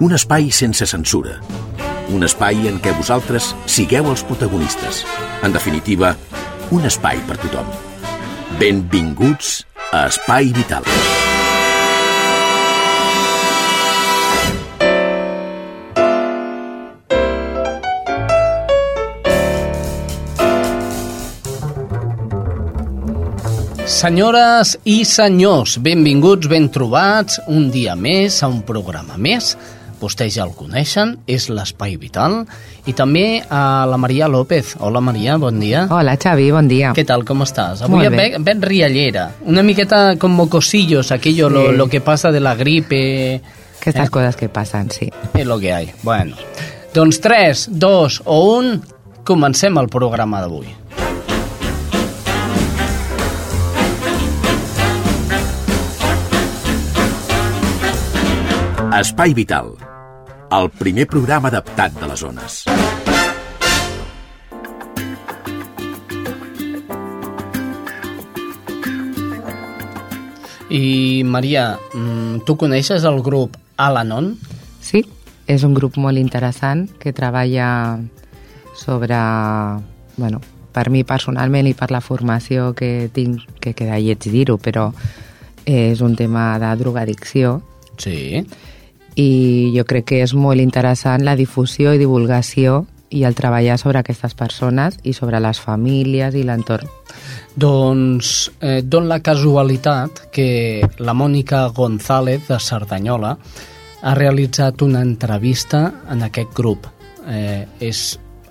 Un espai sense censura. Un espai en què vosaltres sigueu els protagonistes. En definitiva, un espai per tothom. Benvinguts a Espai Vital. Senyores i senyors, benvinguts, ben trobats, un dia més a un programa més. Vostès ja el coneixen, és l'Espai Vital. I també a la Maria López. Hola, Maria, bon dia. Hola, Xavi, bon dia. Què tal, com estàs? Avui Molt bé. ben, ben riallera. Una miqueta con mocosillos, aquello, Sí. lo, lo que pasa de la gripe... Que estas Eh? cosas que pasan, sí. És lo que hay. Bueno, doncs 3, 2 o 1, comencem el programa d'avui. Espai Vital, el primer programa adaptat de les zones. I, Maria, mm, tu coneixes el grup Alanon? Sí, és un grup molt interessant que treballa sobre, bueno, per mi personalment i per la formació que tinc, que queda lleig dir-ho, però és un tema de drogadicció Sí. I jo crec que és molt interessant la difusió i divulgació i el treballar sobre aquestes persones i sobre les famílies i l'entorn. Doncs eh, don la casualitat que la Mònica González de Cerdanyola ha realitzat una entrevista en aquest grup. Eh, és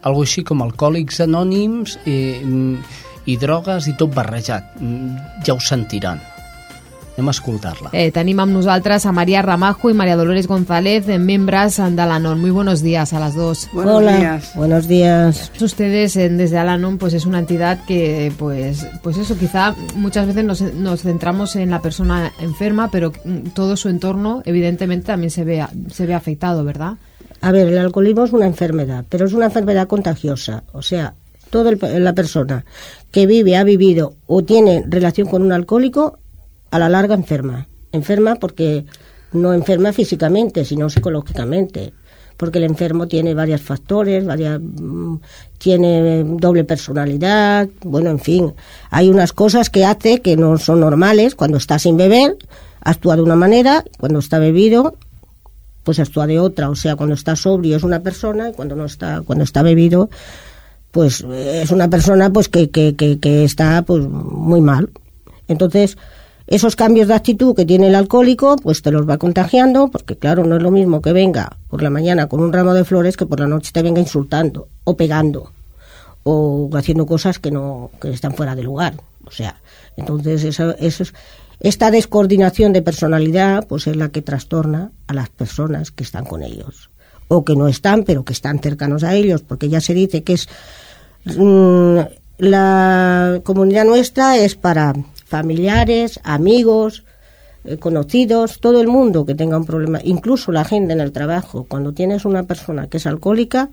algo així com alcohòlics anònims i, i drogues i tot barrejat. Mm, Ja ho sentiran. Anem a escoltar-la. Eh, tenim amb nosaltres a María Ramajo y María Dolores González, eh, miembros de Alanon. Muy buenos días a las dos. Buenos Hola, días. buenos días. Ustedes eh, desde Alanon pues es una entidad que pues pues eso quizá muchas veces nos, nos centramos en la persona enferma, pero mm, todo su entorno evidentemente también se ve se ve afectado, ¿verdad? A ver, el alcoholismo es una enfermedad, pero es una enfermedad contagiosa. O sea, toda el- la persona que vive, ha vivido o tiene relación con un alcohólico, a la larga enferma. Enferma porque no enferma físicamente, sino psicológicamente. Porque el enfermo tiene varios factores, varias, mm, tiene doble personalidad, bueno, en fin. Hay unas cosas que hace que no son normales. Cuando está sin beber, actúa de una manera, cuando está bebido, pues actúa de otra. O sea, cuando está sobrio es una persona y cuando no está, cuando está bebido, pues eh, es una persona pues que, que, que, que está pues muy mal. Entonces, esos cambios de actitud que tiene el alcohólico, pues te los va contagiando, porque claro, no es lo mismo que venga por la mañana con un ramo de flores que por la noche te venga insultando o pegando o haciendo cosas que no que están fuera de lugar. O sea, entonces eso, eso es, esta descoordinación de personalidad pues es la que trastorna a las personas que están con ellos o que no están pero que están cercanos a ellos porque ya se dice que es mm, la comunidad nuestra es para familiares, amigos, eh, conocidos, todo el mundo que tenga un problema, incluso la gente en el trabajo. Cuando tienes una persona que es alcohólica,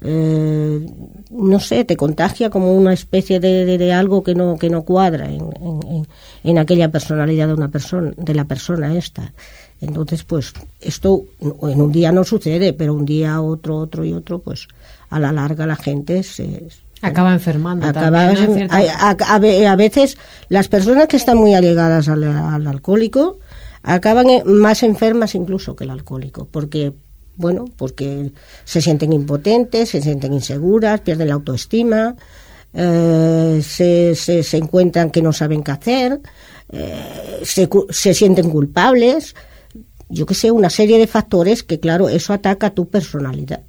eh, no sé, te contagia como una especie de, de- algo que no que no cuadra en, en- en- en aquella personalidad de una persona, de la persona esta. Entonces, pues esto en un día no sucede, pero un día otro, otro y otro, pues a la larga la gente se Acaba enfermando Acaba- también, a, a- a ve- a veces las personas que están muy allegadas al, al alcohólico acaban más enfermas incluso que el alcohólico, porque bueno, porque se sienten impotentes, se sienten inseguras, pierden la autoestima, eh, se, se, se encuentran que no saben qué hacer, eh, se, se sienten culpables, yo que sé, una serie de factores que claro, eso ataca a tu personalidad.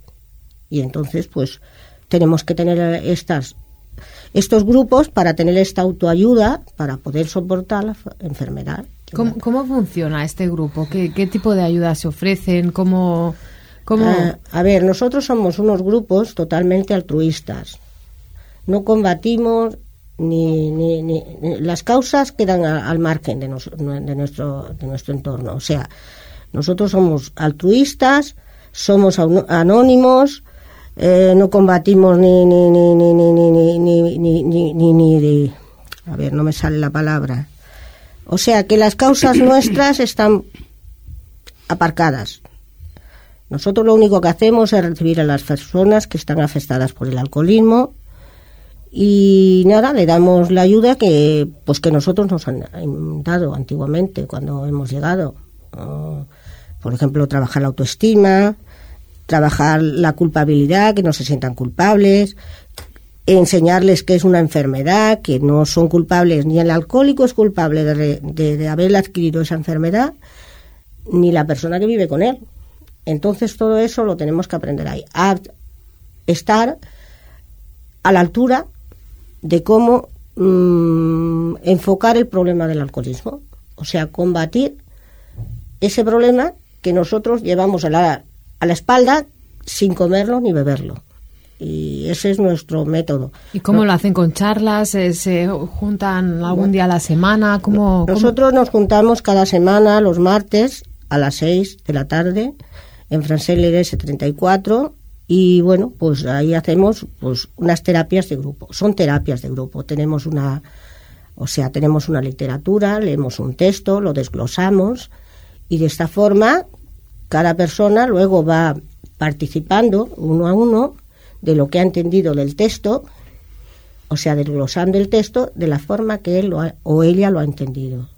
Y entonces, pues, tenemos que tener estas, estos grupos para tener esta autoayuda para poder soportar la enfermedad. ¿Cómo, cómo funciona este grupo? ¿Qué, qué tipo de ayudas se ofrecen? ¿Cómo, ¿Cómo? Ah, a ver, nosotros somos unos grupos totalmente altruistas. No combatimos ni, ni, ni- ni- las causas quedan a- al margen de, nos- de nuestro de nuestro entorno. O sea, nosotros somos altruistas, somos anónimos, eh, no combatimos ni ni ni ni ni ni ni ni ni ni- ni- de- a ver, no me sale la palabra. O sea, que las causas nuestras están aparcadas. Nosotros lo único que hacemos es recibir a las personas que están afectadas por el alcoholismo y nada, le damos la ayuda que pues que nosotros nos han dado antiguamente cuando hemos llegado. Ah, por ejemplo, trabajar la autoestima, trabajar la culpabilidad, que no se sientan culpables, enseñarles que es una enfermedad, que no son culpables, ni el alcohólico es culpable de, de haber adquirido esa enfermedad, ni la persona que vive con él. Entonces todo eso lo tenemos que aprender ahí, a estar a la altura de cómo mm, enfocar el problema del alcoholismo, o sea, combatir ese problema que nosotros llevamos a la, a la espalda sin comerlo ni beberlo. Y ese es nuestro método. ¿Y cómo lo hacen con charlas? Eh, ¿Se juntan algún día a la semana? ¿Cómo, cómo- Nosotros nos juntamos cada semana los martes a las 6 de la tarde en Francés Lerese 34 y bueno, pues ahí hacemos pues unas terapias de grupo. Son terapias de grupo. Tenemos una o sea, tenemos una literatura, leemos un texto, lo desglosamos y de esta forma cada persona luego va participando uno a uno de lo que ha entendido del texto, o sea, desglosando el texto de la forma que él lo ha- o ella lo ha entendido.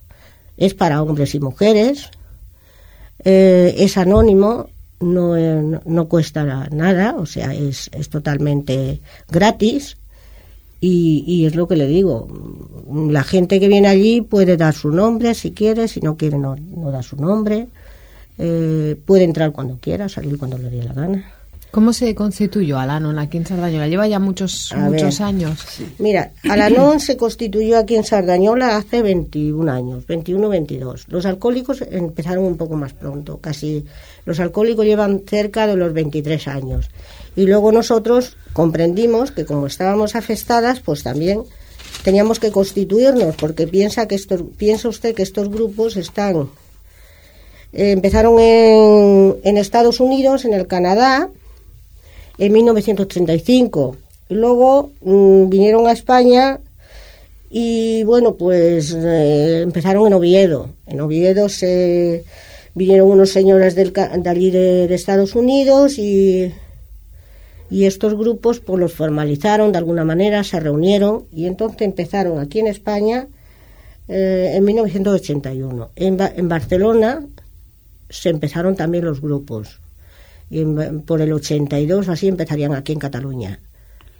Es para hombres y mujeres, eh, es anónimo, no, eh, no- no cuesta nada, o sea, es, es totalmente gratis. Y, y es lo que le digo, la gente que viene allí puede dar su nombre si quiere, si no quiere no, no da su nombre, eh, puede entrar cuando quiera, salir cuando le dé la gana. ¿Cómo se constituyó Alanon aquí en Sardañola? Lleva ya muchos, A muchos ver. años. Mira, Alanón se constituyó aquí en Sardañola hace 21 años, 21-22. Los alcohólicos empezaron un poco más pronto, casi. Los alcohólicos llevan cerca de los 23 años. Y luego nosotros comprendimos que como estábamos afectadas, pues también teníamos que constituirnos, porque piensa que estos, piensa usted que estos grupos están eh, empezaron en, en Estados Unidos, en el Canadá, en 1935. Y luego mm, vinieron a España y bueno, pues eh, empezaron en Oviedo. En Oviedo se vinieron unos señores del, de allí de, Estados Unidos y, y estos grupos pues los formalizaron de alguna manera, se reunieron y entonces empezaron aquí en España eh, en 1981. En, en Barcelona se empezaron también los grupos. Y en- por el 82 o así empezarían aquí en Cataluña,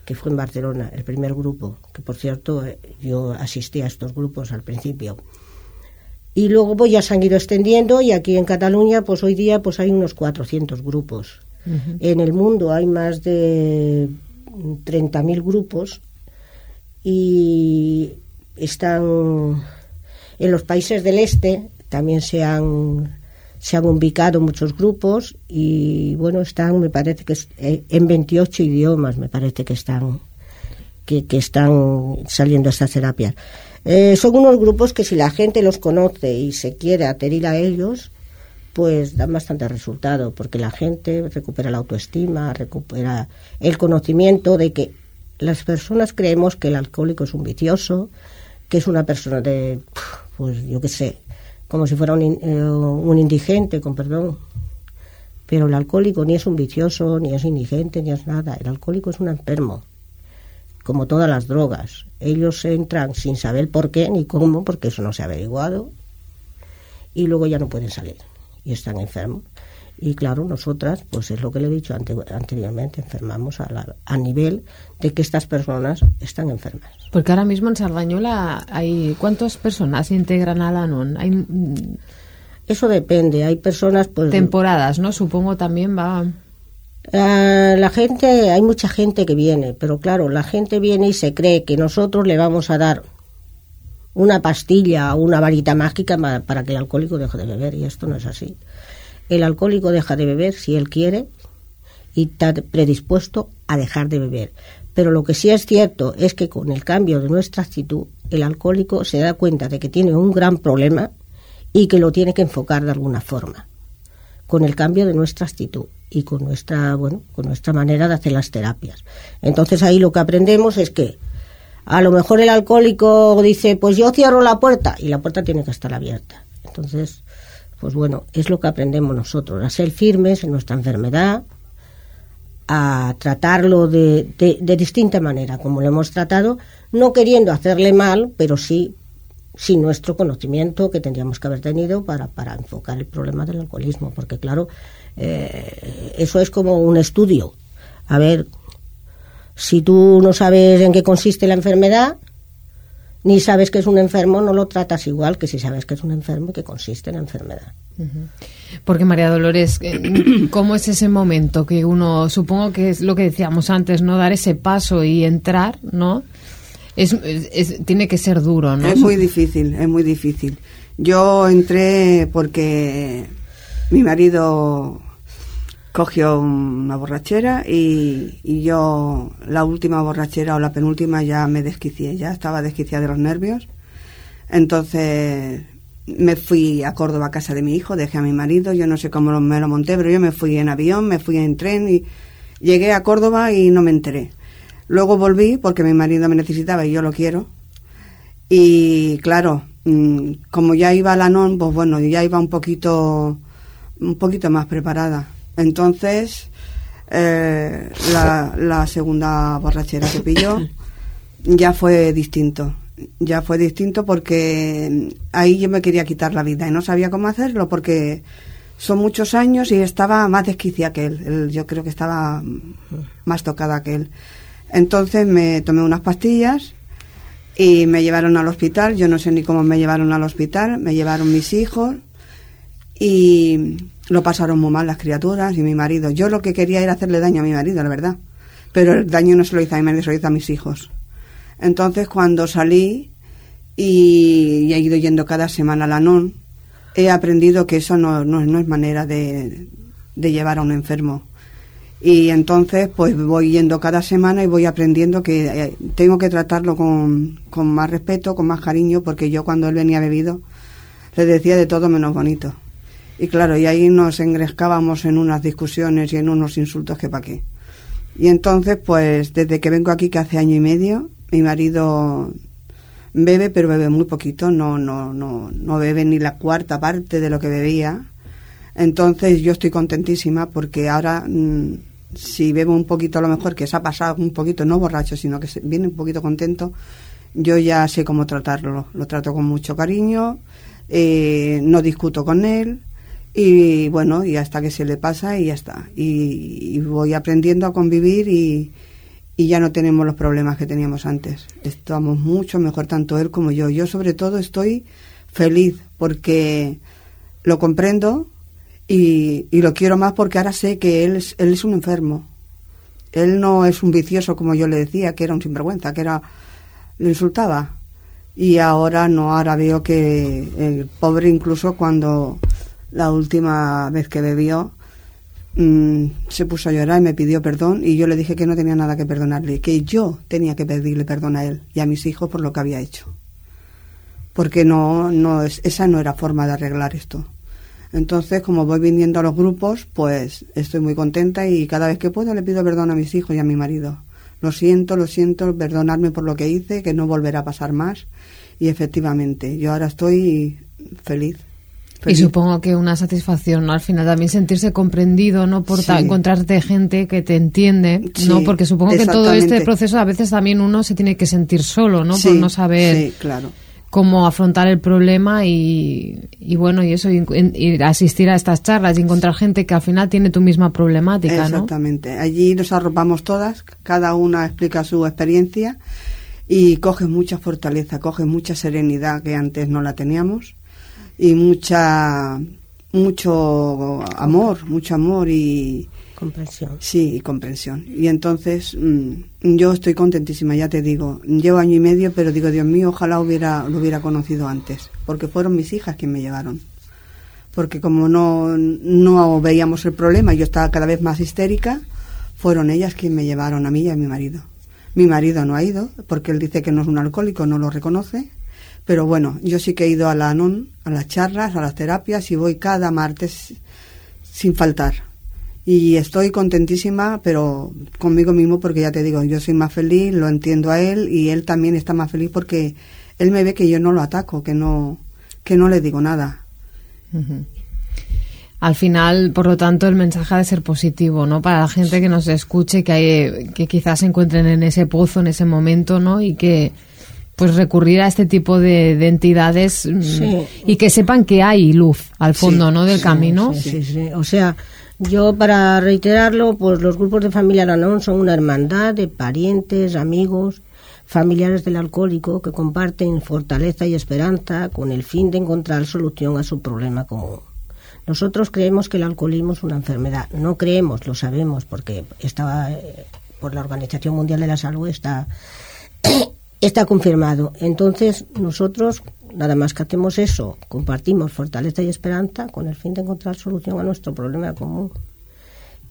que fue en Barcelona, el primer grupo, que por cierto eh, yo asistí a estos grupos al principio. Y luego pues ya se han ido extendiendo y aquí en Cataluña pues hoy día pues hay unos 400 grupos. En el mundo hay más de 30.000 grupos y están en los países del este también se han se han ubicado muchos grupos y bueno están me parece que eh, en 28 idiomas me parece que están que, que están saliendo estas terapias Eh, son unos grupos que si la gente los conoce y se quiere adherir a ellos pues dan bastante resultado porque la gente recupera la autoestima recupera el conocimiento de que las personas creemos que el alcohólico es un vicioso que es una persona de pues yo qué sé como si fuera un, eh, un indigente con perdón. Pero el alcohólico ni es un vicioso ni es indigente ni es nada. El alcohólico es un enfermo como todas las drogas. Ellos entran sin saber por qué ni cómo porque eso no se ha averiguado y luego ya no pueden salir y están enfermos y claro nosotras pues es lo que le he dicho ante- anteriormente enfermamos a, la- a nivel de que estas personas están enfermas Porque ahora mismo en Sardañola hay... ¿Cuántas personas integran Alanon? Hay mm, eso depende hay personas pues temporadas, ¿no? Supongo también va... Ah, la gente, hay mucha gente que viene, pero claro, la gente viene y se cree que nosotros le vamos a dar una pastilla o una varita mágica para que el alcohólico deje de beber, y esto no es así. El alcohólico deja de beber si él quiere y estar predispuesto a dejar de beber. Pero lo que sí es cierto es que con el cambio de nuestra actitud, el alcohólico se da cuenta de que tiene un gran problema y que lo tiene que enfocar de alguna forma, con el cambio de nuestra actitud y con nuestra, bueno, con nuestra manera de hacer las terapias. Entonces ahí lo que aprendemos es que a lo mejor el alcohólico dice, pues yo cierro la puerta y la puerta tiene que estar abierta. Entonces, pues bueno, es lo que aprendemos nosotros, a ser firmes en nuestra enfermedad, a tratarlo de, de, distinta manera, como lo hemos tratado, no queriendo hacerle mal, pero sí sin nuestro conocimiento que tendríamos que haber tenido para, para enfocar el problema del alcoholismo, porque claro, eh, eso es como un estudio. A ver, si tú no sabes en qué consiste la enfermedad, ni sabes que es un enfermo, no lo tratas igual que si sabes que es un enfermo y que consiste en la enfermedad. Porque María Dolores, eh, ¿cómo es ese momento que uno, supongo que es lo que decíamos antes, no dar ese paso y entrar, ¿no? Es, tiene que ser duro, ¿no? Es muy difícil, es muy difícil. Yo entré porque mi marido cogió una borrachera y, yo la última borrachera o la penúltima ya me desquicié, ya estaba desquiciada de los nervios. Entonces me fui a Córdoba a casa de mi hijo, dejé a mi marido, yo no sé cómo me lo monté, pero yo me fui en avión, me fui en tren y llegué a Córdoba y no me enteré. Luego volví porque mi marido me necesitaba y yo lo quiero. Y claro, mm, como ya iba a la NON, pues bueno, ya iba un poquito, un poquito más preparada entonces, eh, la, segunda borrachera que pilló ya fue distinto. Ya fue distinto porque ahí yo me quería quitar la vida y no sabía cómo hacerlo porque son muchos años y estaba más desquicia que él. yo creo que estaba más tocada que él. Entonces me tomé unas pastillas y me llevaron al hospital. Yo no sé ni cómo me llevaron al hospital. Me llevaron mis hijos y lo pasaron muy mal las criaturas y mi marido. Yo lo que quería era hacerle daño a mi marido, la verdad. Pero el daño no se lo hizo a mi marido, se lo hizo a mis hijos. Entonces, cuando salí y, he ido yendo cada semana a la NON, he aprendido que eso no, no, es manera de, de llevar a un enfermo. Y entonces, pues voy yendo cada semana y voy aprendiendo que eh, tengo que tratarlo con, con más respeto, con más cariño, porque yo cuando él venía bebido le decía de todo menos bonito. Y claro, y ahí nos engrescábamos en unas discusiones y en unos insultos que pa' qué. Y entonces, pues desde que vengo aquí, que hace año y medio, mi marido bebe, pero bebe muy poquito, no, no, no, no bebe ni la cuarta parte de lo que bebía. Entonces yo estoy contentísima porque ahora, mm, si bebo un poquito a lo mejor, que se ha pasado un poquito, no borracho, sino que viene un poquito contento, yo ya sé cómo tratarlo. Lo trato con mucho cariño, eh, no discuto con él y bueno, y hasta que se le pasa y ya está. Y, voy aprendiendo a convivir y, y, ya no tenemos los problemas que teníamos antes. Estamos mucho mejor, tanto él como yo. Yo sobre todo estoy feliz porque lo comprendo y, y lo quiero más porque ahora sé que él es, él es un enfermo. Él no es un vicioso como yo le decía, que era un sinvergüenza, que era... le insultaba. Y ahora no, ahora veo que el pobre incluso cuando la última vez que bebió, mm, se puso a llorar y me pidió perdón y yo le dije que no tenía nada que perdonarle, que yo tenía que pedirle perdón a él y a mis hijos por lo que había hecho. Porque no, no es, esa no era forma de arreglar esto. Entonces, como voy viniendo a los grupos, pues estoy muy contenta y cada vez que puedo le pido perdón a mis hijos y a mi marido. Lo siento, lo siento, perdonarme por lo que hice, que no volverá a pasar más. Y efectivamente, yo ahora estoy feliz. Y supongo que una satisfacción, ¿no? Al final también sentirse comprendido, ¿no? Por encontrarte gente que te entiende, ¿no? Porque supongo que todo este proceso a veces también uno se tiene que sentir solo, ¿no? Por no saber claro. cómo afrontar el problema y, y bueno, y eso, y, asistir a estas charlas y encontrar gente que al final tiene tu misma problemática, ¿no? Exactamente. Allí nos arropamos todas, cada una explica su experiencia y coges mucha fortaleza, coges mucha serenidad que antes no la teníamos y mucha mucho amor, mucho amor y comprensión. Sí, y comprensión. Y entonces mm, yo estoy contentísima, ya te digo, llevo año y medio, pero digo, Dios mío, ojalá hubiera lo hubiera conocido antes, porque fueron mis hijas quienes me llevaron. Porque como no no veíamos el problema, yo estaba cada vez más histérica, fueron ellas quienes me llevaron a mí y a mi marido. Mi marido no ha ido porque él dice que no es un alcohólico, no lo reconoce. Pero bueno, yo sí que he ido a la ANON, a las charlas, a las terapias y voy cada martes sin faltar. Y estoy contentísima, pero conmigo mismo porque ya te digo, yo soy más feliz, lo entiendo a él y él también está más feliz porque él me ve que yo no lo ataco, que no, que no le digo nada. Al final, por lo tanto, el mensaje ha de ser positivo, ¿no? Para la gente que nos escuche, que, hay, que quizás se encuentren en ese pozo, en ese momento, ¿no? Y que pues recurrir a este tipo de, de entidades mm, y que sepan que hay luz al fondo, ¿no? Del camino. Sí, sí, O sea, yo para reiterarlo, pues los grupos de familia Lanón son una hermandad de parientes, amigos, familiares del alcohólico que comparten fortaleza y esperanza con el fin de encontrar solución a su problema común. Nosotros creemos que el alcoholismo es una enfermedad. No creemos, lo sabemos, porque está, eh, por la Organización Mundial de la Salud está, está confirmado. Entonces, nosotros nada más que hacemos eso, compartimos fortaleza y esperanza con el fin de encontrar solución a nuestro problema común.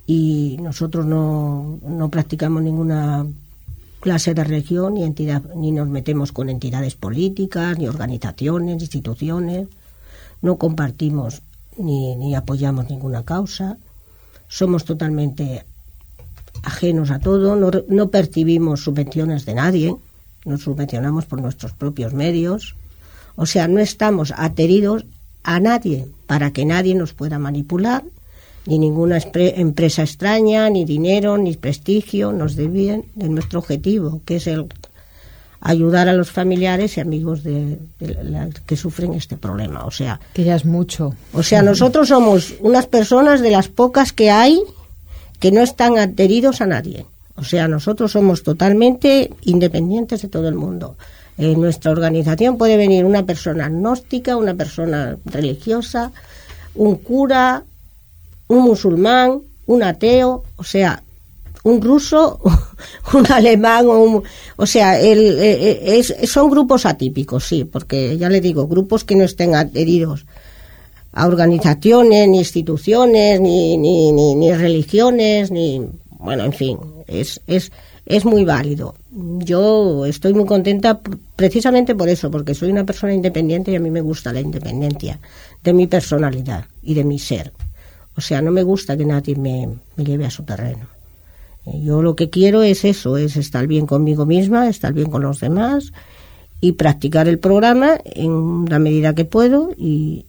Y nosotros no, no practicamos ninguna clase de religión ni entidad, ni nos metemos con entidades políticas, ni organizaciones, ni instituciones. No compartimos ni, ni apoyamos ninguna causa, somos totalmente ajenos a todo, no, no percibimos subvenciones de nadie, nos subvencionamos por nuestros propios medios, o sea, no estamos ateridos a nadie para que nadie nos pueda manipular, ni ninguna empresa extraña, ni dinero, ni prestigio nos desvíen de nuestro objetivo, que es el ayudar a los familiares y amigos de, que sufren este problema. O sea, que ya es mucho. O sea, nosotros somos unas personas de las pocas que hay que no están adheridos a nadie. O sea, nosotros somos totalmente independientes de todo el mundo. En nuestra organización puede venir una persona agnóstica, una persona religiosa, un cura, un musulmán, un ateo, o sea, un ruso, un alemán, o, un, o sea, el, eh, eh, son grupos atípicos, sí, porque ya le digo, grupos que no estén adheridos a organizaciones, ni instituciones, ni, ni, ni, ni religiones, ni, bueno, en fin, es, es, es muy válido. Yo estoy muy contenta precisamente por eso, porque soy una persona independiente y a mí me gusta la independencia de mi personalidad y de mi ser. O sea, no me gusta que nadie me, lleve a su terreno. Eh, yo lo que quiero es eso, es estar bien conmigo misma, estar bien con los demás y practicar el programa en la medida que puedo y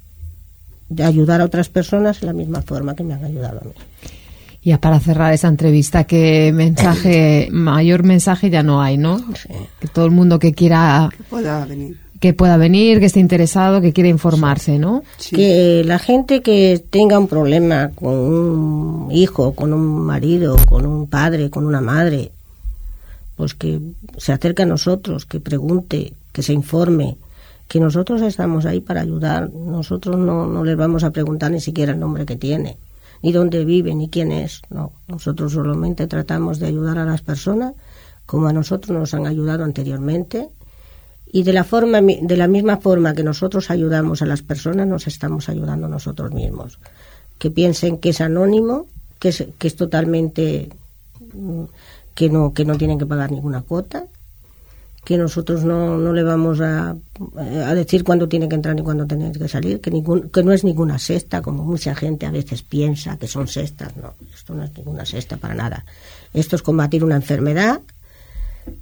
de ayudar a otras personas en la misma forma que me han ayudado a mí. Ya para cerrar esa entrevista, ¿qué mensaje, mayor mensaje ya no hay, no? Que todo el mundo que quiera... Que pueda venir que pueda venir, que esté interesado, que quiera informarse, ¿no? Que la gente que tenga un problema con un hijo, con un marido, con un padre, con una madre, pues que se acerque a nosotros, que pregunte, que se informe, que nosotros estamos ahí para ayudar. Nosotros no, no les vamos a preguntar ni siquiera el nombre que tiene, ni dónde vive, ni quién es. No, nosotros solamente tratamos de ayudar a las personas como a nosotros nos han ayudado anteriormente y de la, forma, de la misma forma que nosotros ayudamos a las personas, nos estamos ayudando nosotros mismos. Que piensen que es anónimo, que es, que es totalmente. Mm, que no, que no tienen que pagar ninguna cuota, que nosotros no, no le vamos a, a, decir cuándo tiene que entrar ni cuándo tiene que salir, que, ningún, que no es ninguna sexta, como mucha gente a veces piensa que son sextas. No, esto no es ninguna sexta para nada. Esto es combatir una enfermedad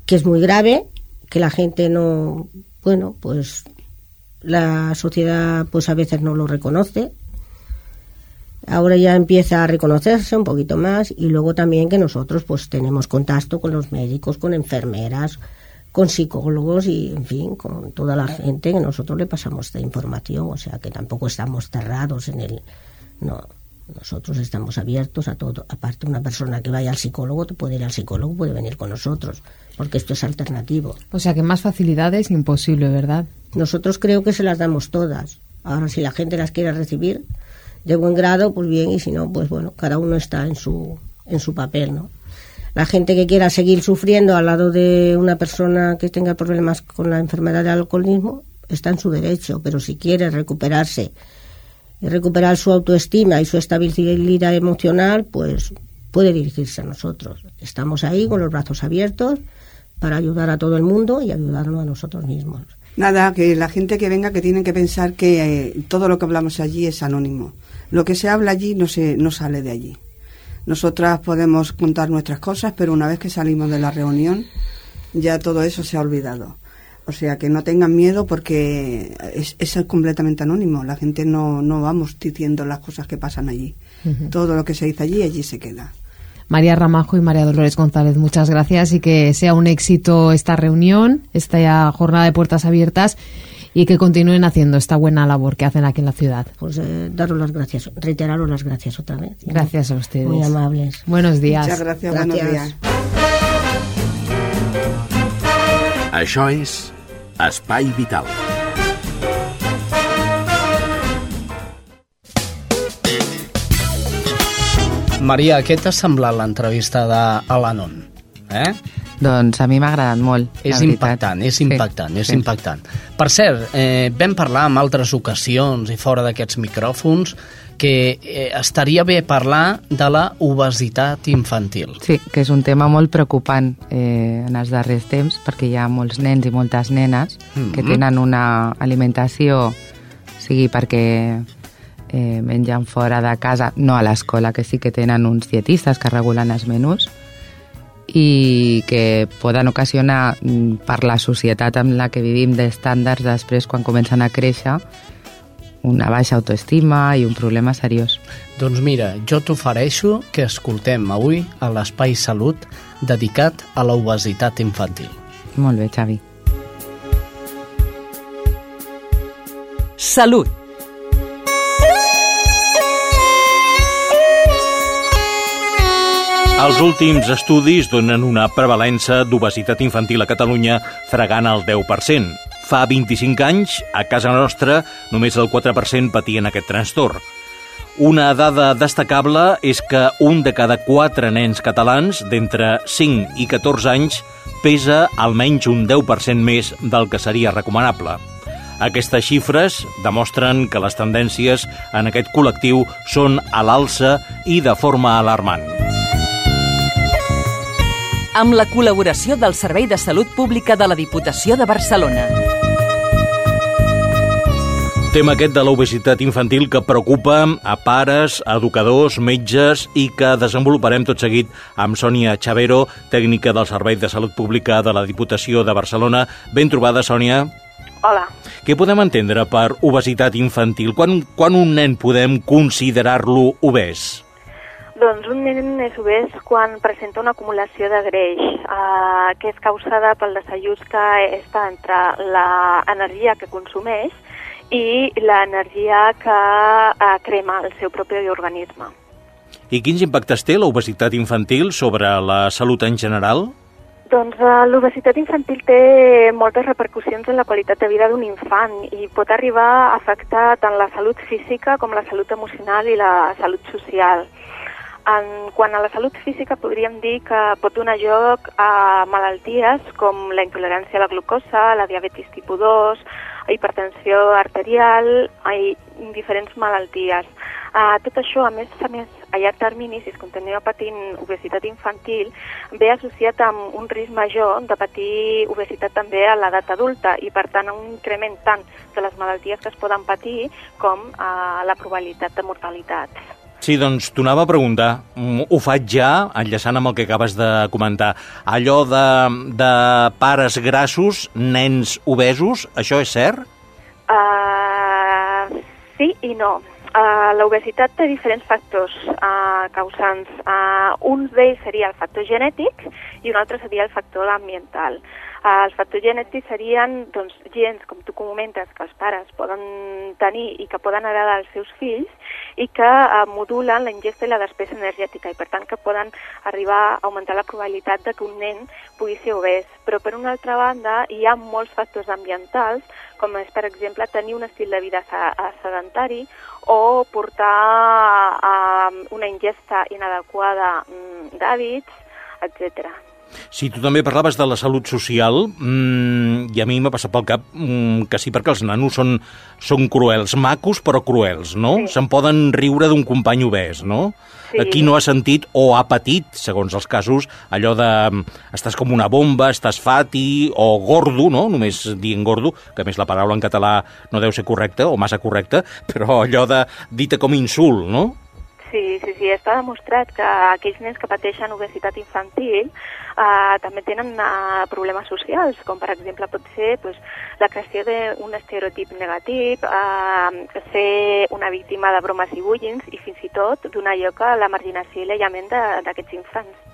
que es muy grave que la gente no, bueno, pues la sociedad pues a veces no lo reconoce. Ahora ya empieza a reconocerse un poquito más y luego también que nosotros pues tenemos contacto con los médicos, con enfermeras, con psicólogos y en fin, con toda la gente que nosotros le pasamos esta información, o sea que tampoco estamos cerrados en el no, nosotros estamos abiertos a todo. Aparte, una persona que vaya al psicólogo, puede ir al psicólogo, puede venir con nosotros, porque esto es alternativo. O sea que más facilidades imposible, ¿verdad? Nosotros creo que se las damos todas. Ahora, si la gente las quiere recibir de buen grado, pues bien, y si no, pues bueno, cada uno está en su, en su papel, ¿no? La gente que quiera seguir sufriendo al lado de una persona que tenga problemas con la enfermedad del alcoholismo, está en su derecho, pero si quiere recuperarse y recuperar su autoestima y su estabilidad emocional, pues puede dirigirse a nosotros. Estamos ahí con los brazos abiertos para ayudar a todo el mundo y ayudarnos a nosotros mismos. Nada, que la gente que venga que tienen que pensar que eh, todo lo que hablamos allí es anónimo. Lo que se habla allí no, se, no sale de allí. Nosotras podemos contar nuestras cosas, pero una vez que salimos de la reunión, ya todo eso se ha olvidado. O sea, que no tengan miedo porque es, es completamente anónimo. La gente no, no vamos diciendo las cosas que pasan allí. Todo lo que se dice allí, allí se queda. María Ramajo y María Dolores González, muchas gracias y que sea un éxito esta reunión, esta jornada de puertas abiertas y que continúen haciendo esta buena labor que hacen aquí en la ciudad. Pues eh, daros las gracias, reiteraros las gracias otra vez. Gracias a ustedes. Muy amables. Buenos días. Muchas gracias, buenos Gracias. días. Això és Espai Vital. Maria, què t'ha semblat l'entrevista d'Alanon? Eh? Doncs a mi m'ha agradat molt, És impactant, és Sí, impactant, és sí. impactant. Per cert, eh, vam parlar en altres ocasions i fora d'aquests micròfons que eh, estaria bé parlar de la obesitat infantil. Sí, que és un tema molt preocupant eh, en els darrers temps perquè hi ha molts nens i moltes nenes Mhm. que tenen una alimentació, sigui perquè eh, mengen fora de casa, no a l'escola, que sí que tenen uns dietistes que regulen els menús, i que poden ocasionar mm, per la societat amb la que vivim d'estàndards després quan comencen a créixer una baixa autoestima i un problema seriós. Doncs mira, jo t'ofereixo que escoltem avui a l'Espai Salut dedicat a la obesitat infantil. Molt bé, Xavi. Salut. Els últims estudis donen una prevalença d'obesitat infantil a Catalunya fregant el 10%. Fa 25 anys, a casa nostra, només el 4% patien aquest trastorn. Una dada destacable és que un de cada quatre nens catalans d'entre 5 i 14 anys pesa almenys un 10% més del que seria recomanable. Aquestes xifres demostren que les tendències en aquest col·lectiu són a l'alça i de forma alarmant. Amb la col·laboració del Servei de Salut Pública de la Diputació de Barcelona. Tema aquest de l'obesitat infantil que preocupa a pares, a educadors, metges i que desenvoluparem tot seguit amb Sònia Chavero, tècnica del Servei de Salut Pública de la Diputació de Barcelona. Ben trobada, Sònia. Hola. Què podem entendre per obesitat infantil? Quan, quan un nen podem considerar-lo obès? Doncs un nen és obès quan presenta una acumulació de greix, eh, que és causada pel desajust que està entre l'energia que consumeix i l'energia que eh, crema el seu propi organisme. I quins impactes té l'obesitat infantil sobre la salut en general? Doncs eh, l'obesitat infantil té moltes repercussions en la qualitat de vida d'un infant i pot arribar a afectar tant la salut física com la salut emocional i la salut social. En quant a la salut física, podríem dir que pot donar lloc a malalties com la intolerància a la glucosa, la diabetis tipus 2, hipertensió arterial i diferents malalties. Uh, tot això, a més a més, a llarg termini, si es continua patint obesitat infantil, ve associat amb un risc major de patir obesitat també a l'edat adulta i, per tant, un increment tant de les malalties que es poden patir com uh, la probabilitat de mortalitat. Sí, doncs t'ho anava a preguntar. Mm, Ho faig ja, enllaçant amb el que acabes de comentar. Allò de, de pares grassos, nens obesos, això és cert? Uh, sí i no. Uh, L'obesitat té diferents factors uh, causants. Uh, un d'ells seria el factor genètic i un altre seria el factor ambiental. Els factors genètics serien doncs, gens, com tu comentes, que els pares poden tenir i que poden heredar als seus fills i que uh, modulen la ingesta i la despesa energètica i per tant que poden arribar a augmentar la probabilitat de que un nen pugui ser obès. Però per una altra banda hi ha molts factors ambientals com és, per exemple, tenir un estil de vida eh, sedentari o portar a una ingesta inadequada mm, d'hàbits, etc. Si tu també parlaves de la salut social, mmm, i a mi m'ha passat pel cap mmm, que sí, perquè els nanos són, són cruels, macos però cruels, no? Sí. Se'n poden riure d'un company obès, no? Sí. Qui no ha sentit o ha patit, segons els casos, allò de mm, estàs com una bomba, estàs fati o gordo, no? Només dient gordo, que més la paraula en català no deu ser correcta o massa correcta, però allò de dita com insult, no? Sí, sí, sí, està demostrat que aquells nens que pateixen obesitat infantil eh, també tenen eh, problemes socials, com per exemple pot ser pues, la creació d'un estereotip negatiu, eh, ser una víctima de bromes i bullins i fins i tot donar lloc a la marginació i l'aïllament d'aquests infants.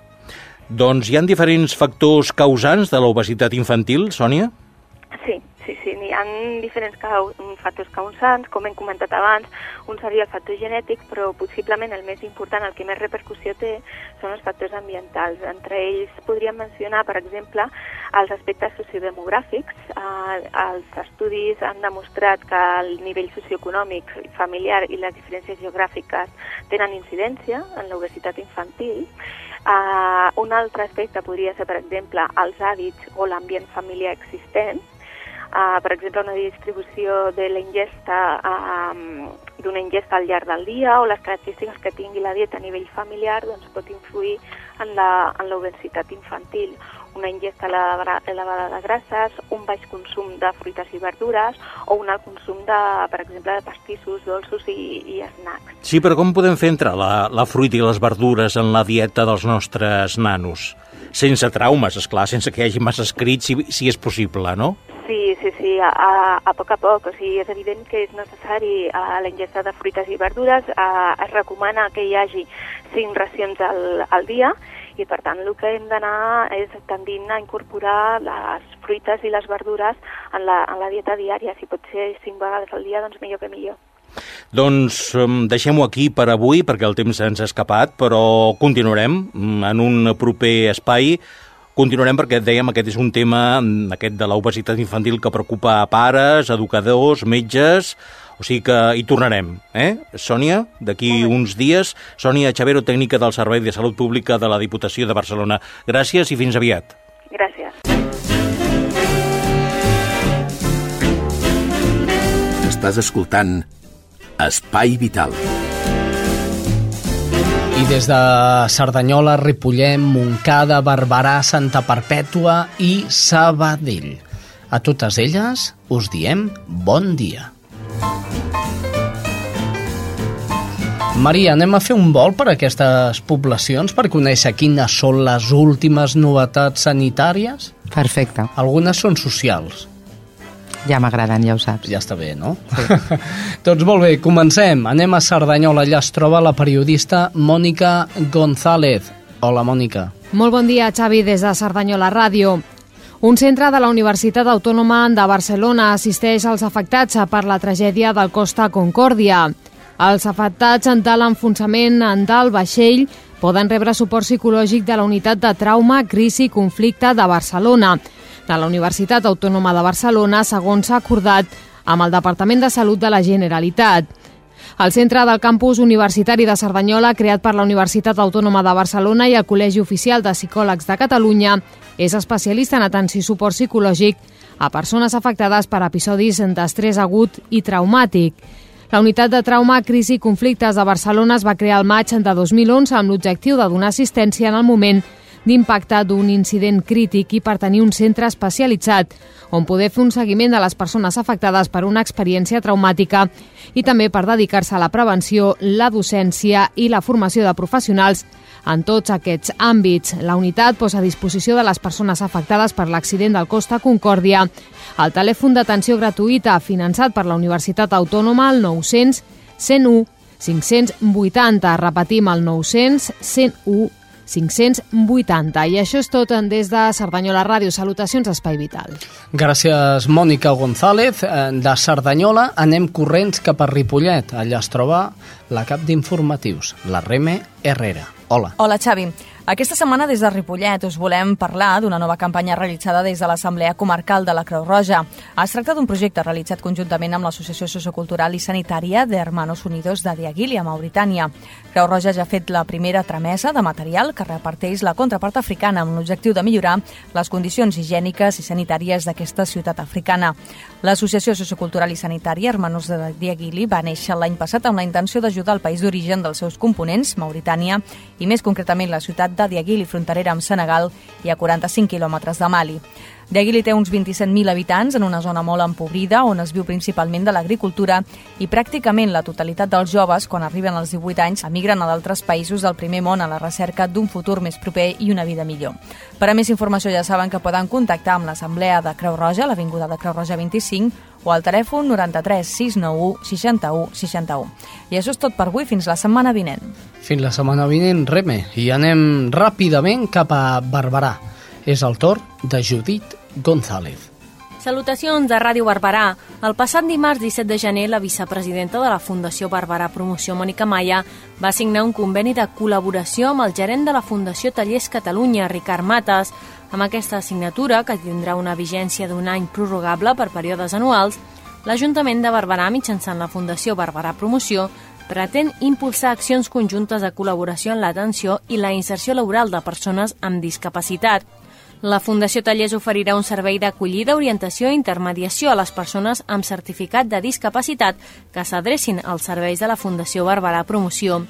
Doncs hi han diferents factors causants de l'obesitat infantil, Sònia? Ha diferents cau factors causants, com hem comentat abans, un seria el factor genètic, però possiblement el més important, el que més repercussió té, són els factors ambientals. Entre ells podríem mencionar, per exemple, els aspectes sociodemogràfics. Eh, els estudis han demostrat que el nivell socioeconòmic, familiar i les diferències geogràfiques tenen incidència en l'obesitat infantil. Uh, un altre aspecte podria ser, per exemple, els hàbits o l'ambient familiar existent. Uh, per exemple, una distribució de la ingesta, uh, d'una ingesta al llarg del dia o les característiques que tingui la dieta a nivell familiar doncs, pot influir en l'obesitat infantil. Una ingesta elevada de grasses, un baix consum de fruites i verdures o un alt consum, de, per exemple, de pastissos, dolços i, i snacks. Sí, però com podem fer entrar la, la fruita i les verdures en la dieta dels nostres nanos? Sense traumes, és clar, sense que hi hagi massa escrit, si, si és possible, no? Sí, sí, sí, a, a, a poc a poc. O sigui, és evident que és necessari a la ingesta de fruites i verdures. A, es recomana que hi hagi cinc racions al, al dia i, per tant, el que hem d'anar és tendint a incorporar les fruites i les verdures en la, en la dieta diària. Si pot ser cinc vegades al dia, doncs millor que millor. Doncs deixem-ho aquí per avui, perquè el temps ens ha escapat, però continuarem mm, en un proper espai. Continuarem perquè, dèiem, aquest és un tema, mm, aquest de l'obesitat infantil, que preocupa a pares, educadors, metges... O sigui que hi tornarem, eh? Sònia, d'aquí uns dies. Sònia Xavero, tècnica del Servei de Salut Pública de la Diputació de Barcelona. Gràcies i fins aviat. Gràcies. Estàs escoltant Espai Vital. I des de Cerdanyola, Ripollem, Montcada, Barberà, Santa Perpètua i Sabadell. A totes elles us diem bon dia. Maria, anem a fer un vol per aquestes poblacions per conèixer quines són les últimes novetats sanitàries? Perfecte. Algunes són socials. Ja m'agraden, ja ho saps. Ja està bé, no? Sí. doncs molt bé, comencem. Anem a Cerdanyola. Allà es troba la periodista Mònica González. Hola, Mònica. Molt bon dia, Xavi, des de Cerdanyola Ràdio. Un centre de la Universitat Autònoma de Barcelona assisteix als afectats per la tragèdia del Costa Concòrdia. Els afectats de l'enfonsament del vaixell poden rebre suport psicològic de la Unitat de Trauma, Crisi i Conflicte de Barcelona, de la Universitat Autònoma de Barcelona, segons s'ha acordat amb el Departament de Salut de la Generalitat. El centre del campus universitari de Cerdanyola, creat per la Universitat Autònoma de Barcelona i el Col·legi Oficial de Psicòlegs de Catalunya, és especialista en atenció i suport psicològic a persones afectades per episodis d'estrès agut i traumàtic. La unitat de trauma, crisi i conflictes de Barcelona es va crear al maig de 2011 amb l'objectiu de donar assistència en el moment d'impacte d'un incident crític i per tenir un centre especialitzat on poder fer un seguiment de les persones afectades per una experiència traumàtica i també per dedicar-se a la prevenció, la docència i la formació de professionals en tots aquests àmbits. La unitat posa a disposició de les persones afectades per l'accident del Costa Concòrdia el telèfon d'atenció gratuïta finançat per la Universitat Autònoma al 900 101 580. Repetim el 900 101 580. I això és tot en des de Cerdanyola Ràdio. Salutacions, Espai Vital. Gràcies, Mònica González. Eh, De Cerdanyola anem corrents cap a Ripollet. Allà es troba la cap d'informatius, la Reme Herrera. Hola. Hola, Xavi. Aquesta setmana des de Ripollet us volem parlar d'una nova campanya realitzada des de l'Assemblea Comarcal de la Creu Roja. Es tracta d'un projecte realitzat conjuntament amb l'Associació Sociocultural i Sanitària de Hermanos Unidos de Diaguili, a Mauritània. Creu Roja ja ha fet la primera tramesa de material que reparteix la contrapart africana amb l'objectiu de millorar les condicions higièniques i sanitàries d'aquesta ciutat africana. L'Associació Sociocultural i Sanitària Hermanos de Diaguili va néixer l'any passat amb la intenció d'ajudar el país d'origen dels seus components, Mauritània, i més concretament la ciutat de Diaguili, fronterera amb Senegal i a 45 quilòmetres de Mali. Diaguili té uns 27.000 habitants en una zona molt empobrida on es viu principalment de l'agricultura i pràcticament la totalitat dels joves, quan arriben als 18 anys, emigren a d'altres països del primer món a la recerca d'un futur més proper i una vida millor. Per a més informació ja saben que poden contactar amb l'Assemblea de Creu Roja a l'Avinguda de Creu Roja 25 o al telèfon 93 691 61 61. I això és tot per avui, fins la setmana vinent. Fins la setmana vinent, Reme, i anem ràpidament cap a Barberà. És el torn de Judit González. Salutacions de Ràdio Barberà. El passat dimarts 17 de gener, la vicepresidenta de la Fundació Barberà Promoció, Mònica Maia, va signar un conveni de col·laboració amb el gerent de la Fundació Tallers Catalunya, Ricard Mates. Amb aquesta assignatura, que tindrà una vigència d'un any prorrogable per períodes anuals, l'Ajuntament de Barberà, mitjançant la Fundació Barberà Promoció, pretén impulsar accions conjuntes de col·laboració en l'atenció i la inserció laboral de persones amb discapacitat. La Fundació Tallers oferirà un servei d'acollida, orientació i intermediació a les persones amb certificat de discapacitat que s'adrecin als serveis de la Fundació Barberà Promoció.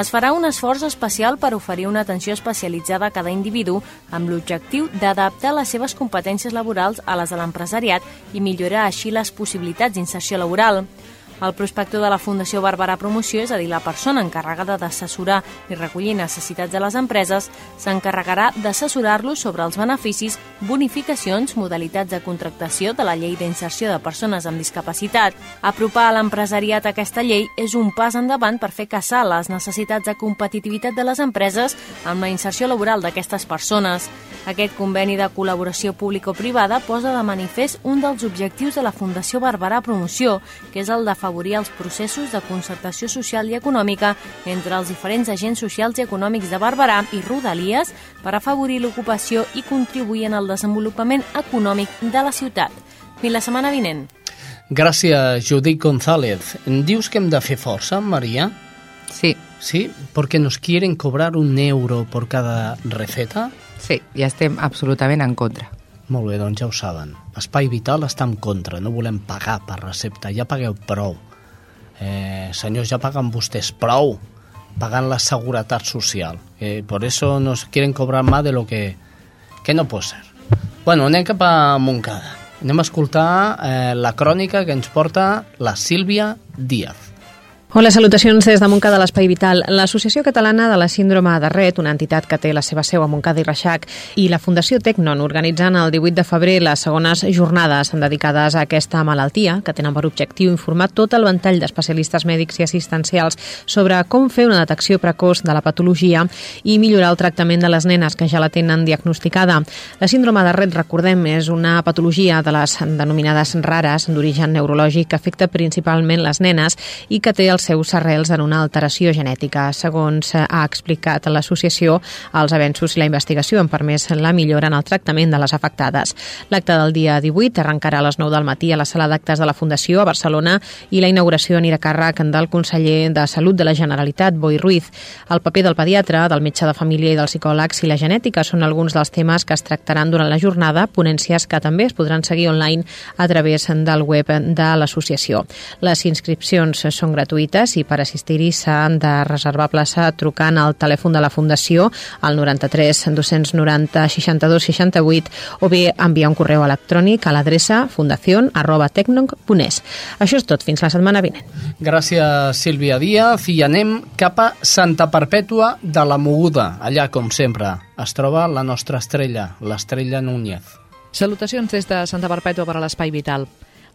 Es farà un esforç especial per oferir una atenció especialitzada a cada individu amb l'objectiu d'adaptar les seves competències laborals a les de l'empresariat i millorar així les possibilitats d'inserció laboral. El prospector de la Fundació Barberà Promoció, és a dir, la persona encarregada d'assessorar i recollir necessitats de les empreses, s'encarregarà d'assessorar-los sobre els beneficis, bonificacions, modalitats de contractació de la llei d'inserció de persones amb discapacitat. Apropar a l'empresariat aquesta llei és un pas endavant per fer caçar les necessitats de competitivitat de les empreses amb la inserció laboral d'aquestes persones. Aquest conveni de col·laboració público-privada posa de manifest un dels objectius de la Fundació Barberà Promoció, que és el de afavorir els processos de concertació social i econòmica entre els diferents agents socials i econòmics de Barberà i Rodalies per afavorir l'ocupació i contribuir en el desenvolupament econòmic de la ciutat. Fins la setmana vinent. Gràcies, Judit González. Dius que hem de fer força, Maria? Sí. Sí, porque nos quieren cobrar un euro por cada receta? Sí, ja estem absolutament en contra. Molt bé, doncs ja ho saben. Espai Vital està en contra, no volem pagar per recepta, ja pagueu prou. Eh, senyors, ja paguen vostès prou pagant la seguretat social. Eh, por eso nos quieren cobrar más de lo que, que no puede ser. Bueno, anem cap a Montcada. Anem a escoltar eh, la crònica que ens porta la Sílvia Díaz. Hola, salutacions des de Montcada l'Espai Vital. L'Associació Catalana de la Síndrome de Ret, una entitat que té la seva seu a Montcada i Reixac, i la Fundació Tecnon organitzen el 18 de febrer les segones jornades dedicades a aquesta malaltia, que tenen per objectiu informar tot el ventall d'especialistes mèdics i assistencials sobre com fer una detecció precoç de la patologia i millorar el tractament de les nenes que ja la tenen diagnosticada. La síndrome de Ret, recordem, és una patologia de les denominades rares d'origen neurològic que afecta principalment les nenes i que té el els seus arrels en una alteració genètica. Segons ha explicat l'associació, els avenços i la investigació han permès la millora en el tractament de les afectades. L'acte del dia 18 arrencarà a les 9 del matí a la sala d'actes de la Fundació a Barcelona i la inauguració anirà a càrrec del conseller de Salut de la Generalitat, Boi Ruiz. El paper del pediatre, del metge de família i del psicòleg i la genètica són alguns dels temes que es tractaran durant la jornada, ponències que també es podran seguir online a través del web de l'associació. Les inscripcions són gratuïtes gratuïtes i per assistir-hi s'han de reservar plaça trucant al telèfon de la Fundació al 93 290 62 68 o bé enviar un correu electrònic a l'adreça fundacion arroba tecnoc.es. Això és tot, fins la setmana vinent. Gràcies, Sílvia Díaz, i anem cap a Santa Perpètua de la Moguda. Allà, com sempre, es troba la nostra estrella, l'estrella Núñez. Salutacions des de Santa Perpètua per a l'Espai Vital.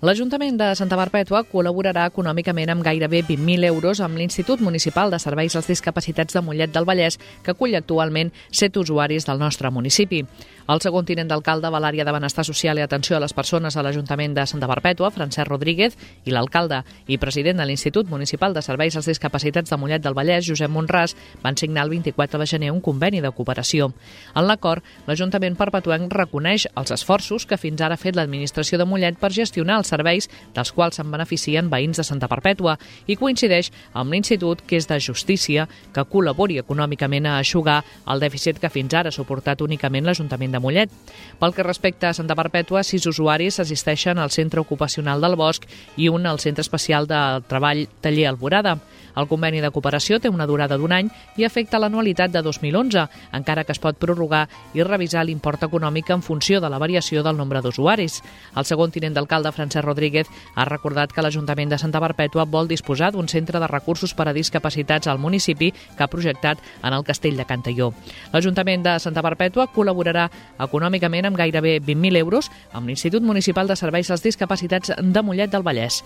L'Ajuntament de Santa Perpètua col·laborarà econòmicament amb gairebé 20.000 euros amb l'Institut Municipal de Serveis als Discapacitats de Mollet del Vallès, que acull actualment set usuaris del nostre municipi. El segon tinent d'alcalde de l'àrea de benestar social i atenció a les persones a l'Ajuntament de Santa Perpètua, Francesc Rodríguez, i l'alcalde i president de l'Institut Municipal de Serveis als Discapacitats de Mollet del Vallès, Josep Monràs, van signar el 24 de gener un conveni de cooperació. En l'acord, l'Ajuntament perpetuenc reconeix els esforços que fins ara ha fet l'administració de Mollet per gestionar els serveis dels quals se'n beneficien veïns de Santa Perpètua i coincideix amb l'Institut, que és de justícia, que col·labori econòmicament a aixugar el dèficit que fins ara ha suportat únicament l'Ajuntament de Mollet. Pel que respecta a Santa Perpètua, sis usuaris assisteixen al Centre Ocupacional del Bosc i un al Centre Especial de Treball Taller Alborada. El conveni de cooperació té una durada d'un any i afecta l'anualitat de 2011, encara que es pot prorrogar i revisar l'import econòmic en funció de la variació del nombre d'usuaris. El segon tinent d'alcalde, Francesc Rodríguez, ha recordat que l'Ajuntament de Santa Perpètua vol disposar d'un centre de recursos per a discapacitats al municipi que ha projectat en el castell de Cantalló. L'Ajuntament de Santa Perpètua col·laborarà econòmicament amb gairebé 20.000 euros amb l'Institut Municipal de Serveis als Discapacitats de Mollet del Vallès.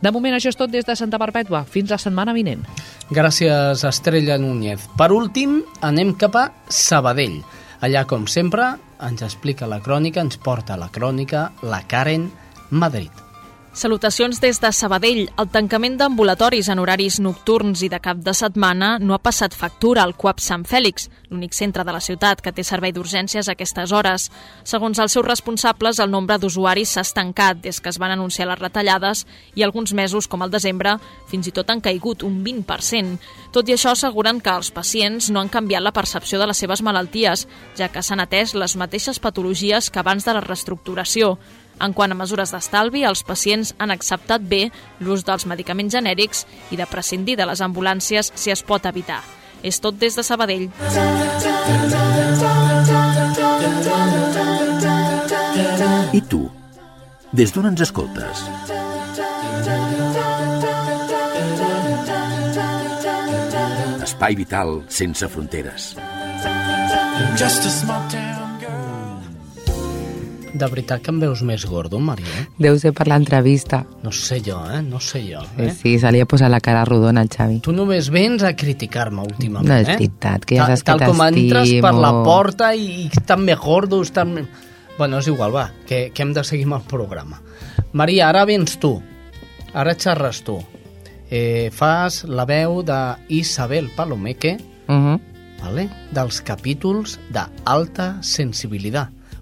De moment això és tot des de Santa Perpètua. Fins la setmana vinent. Gràcies, Estrella Núñez. Per últim, anem cap a Sabadell. Allà, com sempre, ens explica la crònica, ens porta la crònica la Karen Madrid. Salutacions des de Sabadell. El tancament d'ambulatoris en horaris nocturns i de cap de setmana no ha passat factura al CUAP Sant Fèlix, l'únic centre de la ciutat que té servei d'urgències a aquestes hores. Segons els seus responsables, el nombre d'usuaris s'ha estancat des que es van anunciar les retallades i alguns mesos, com el desembre, fins i tot han caigut un 20%. Tot i això, asseguren que els pacients no han canviat la percepció de les seves malalties, ja que s'han atès les mateixes patologies que abans de la reestructuració. En quant a mesures d'estalvi, els pacients han acceptat bé l'ús dels medicaments genèrics i de prescindir de les ambulàncies si es pot evitar. És tot des de Sabadell. I tu? Des d'on ens escoltes? Espai vital sense fronteres. Just a small town de veritat que em veus més gordo, Maria? Deu ser per l'entrevista. No sé jo, eh? No sé jo. Eh? Sí, se li ha posat la cara rodona al Xavi. Tu només vens a criticar-me últimament, no, eh? No, és veritat, que ja saps que t'estimo. Tal com entres per la porta i estan més gordos, estan... Bueno, és igual, va, que, que hem de seguir amb el programa. Maria, ara vens tu. Ara xerres tu. Eh, fas la veu d'Isabel Palomeque, uh -huh. vale? dels capítols d'Alta Sensibilitat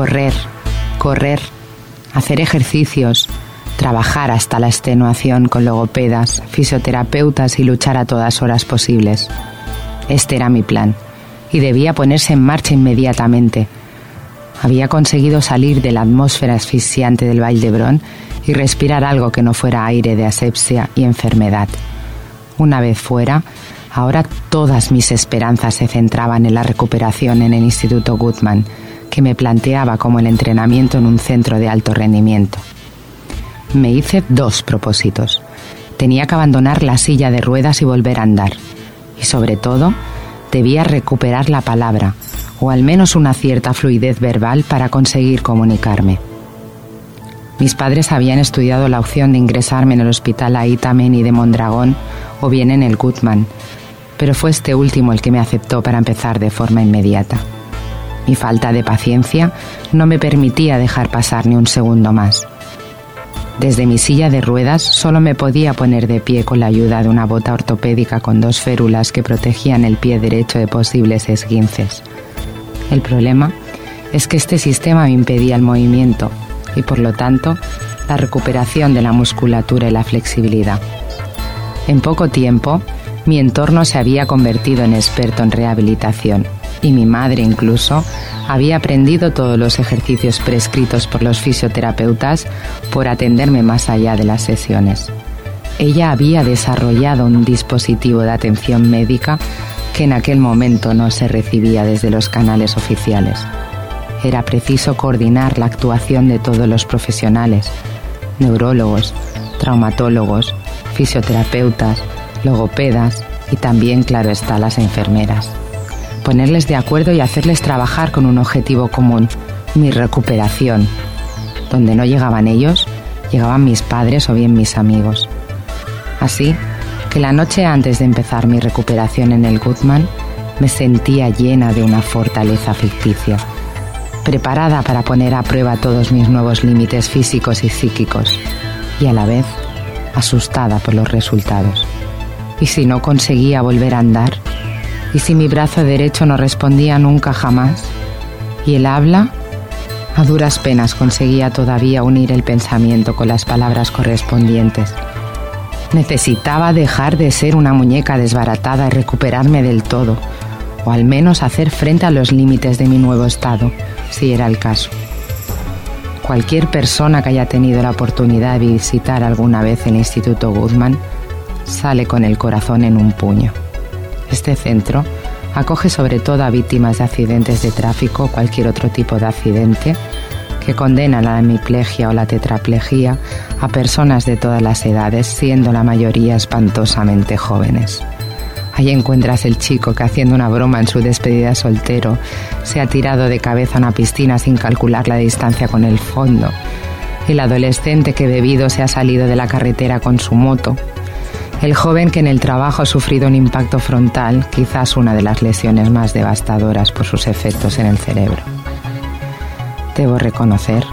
Correr, correr, hacer ejercicios, trabajar hasta la extenuación con logopedas, fisioterapeutas y luchar a todas horas posibles. Este era mi plan y debía ponerse en marcha inmediatamente. Había conseguido salir de la atmósfera asfixiante del Valdebrón y respirar algo que no fuera aire de asepsia y enfermedad. Una vez fuera, ahora todas mis esperanzas se centraban en la recuperación en el Instituto Goodman, que me planteaba como el entrenamiento en un centro de alto rendimiento. Me hice dos propósitos. Tenía que abandonar la silla de ruedas y volver a andar. Y sobre todo, debía recuperar la palabra, o al menos una cierta fluidez verbal para conseguir comunicarme. Mis padres habían estudiado la opción de ingresarme en el hospital Aitameni de Mondragón o bien en el Gutman, pero fue este último el que me aceptó para empezar de forma inmediata. Mi falta de paciencia no me permitía dejar pasar ni un segundo más. Desde mi silla de ruedas solo me podía poner de pie con la ayuda de una bota ortopédica con dos férulas que protegían el pie derecho de posibles esguinces. El problema es que este sistema me impedía el movimiento y por lo tanto la recuperación de la musculatura y la flexibilidad. En poco tiempo, mi entorno se había convertido en experto en rehabilitación y mi madre incluso había aprendido todos los ejercicios prescritos por los fisioterapeutas por atenderme más allá de las sesiones. Ella había desarrollado un dispositivo de atención médica que en aquel momento no se recibía desde los canales oficiales. Era preciso coordinar la actuación de todos los profesionales, neurólogos, traumatólogos, fisioterapeutas, logopedas y también, claro está, las enfermeras. Ponerles de acuerdo y hacerles trabajar con un objetivo común, mi recuperación. Donde no llegaban ellos, llegaban mis padres o bien mis amigos. Así que la noche antes de empezar mi recuperación en el Goodman, me sentía llena de una fortaleza ficticia, preparada para poner a prueba todos mis nuevos límites físicos y psíquicos, y a la vez asustada por los resultados. ¿Y si no conseguía volver a andar? ¿Y si mi brazo derecho no respondía nunca jamás? ¿Y el habla? A duras penas conseguía todavía unir el pensamiento con las palabras correspondientes. Necesitaba dejar de ser una muñeca desbaratada y recuperarme del todo, o al menos hacer frente a los límites de mi nuevo estado, si era el caso. Cualquier persona que haya tenido la oportunidad de visitar alguna vez el Instituto Goodman sale con el corazón en un puño. Este centro acoge sobre todo a víctimas de accidentes de tráfico o cualquier otro tipo de accidente que condenan a la hemiplegia o la tetraplegia a personas de todas las edades, siendo la mayoría espantosamente jóvenes. Ahí encuentras el chico que haciendo una broma en su despedida soltero se ha tirado de cabeza a una piscina sin calcular la distancia con el fondo. El adolescente que bebido se ha salido de la carretera con su moto. El joven que en el trabajo ha sufrido un impacto frontal, quizás una de las lesiones más devastadoras por sus efectos en el cerebro. Debo reconocer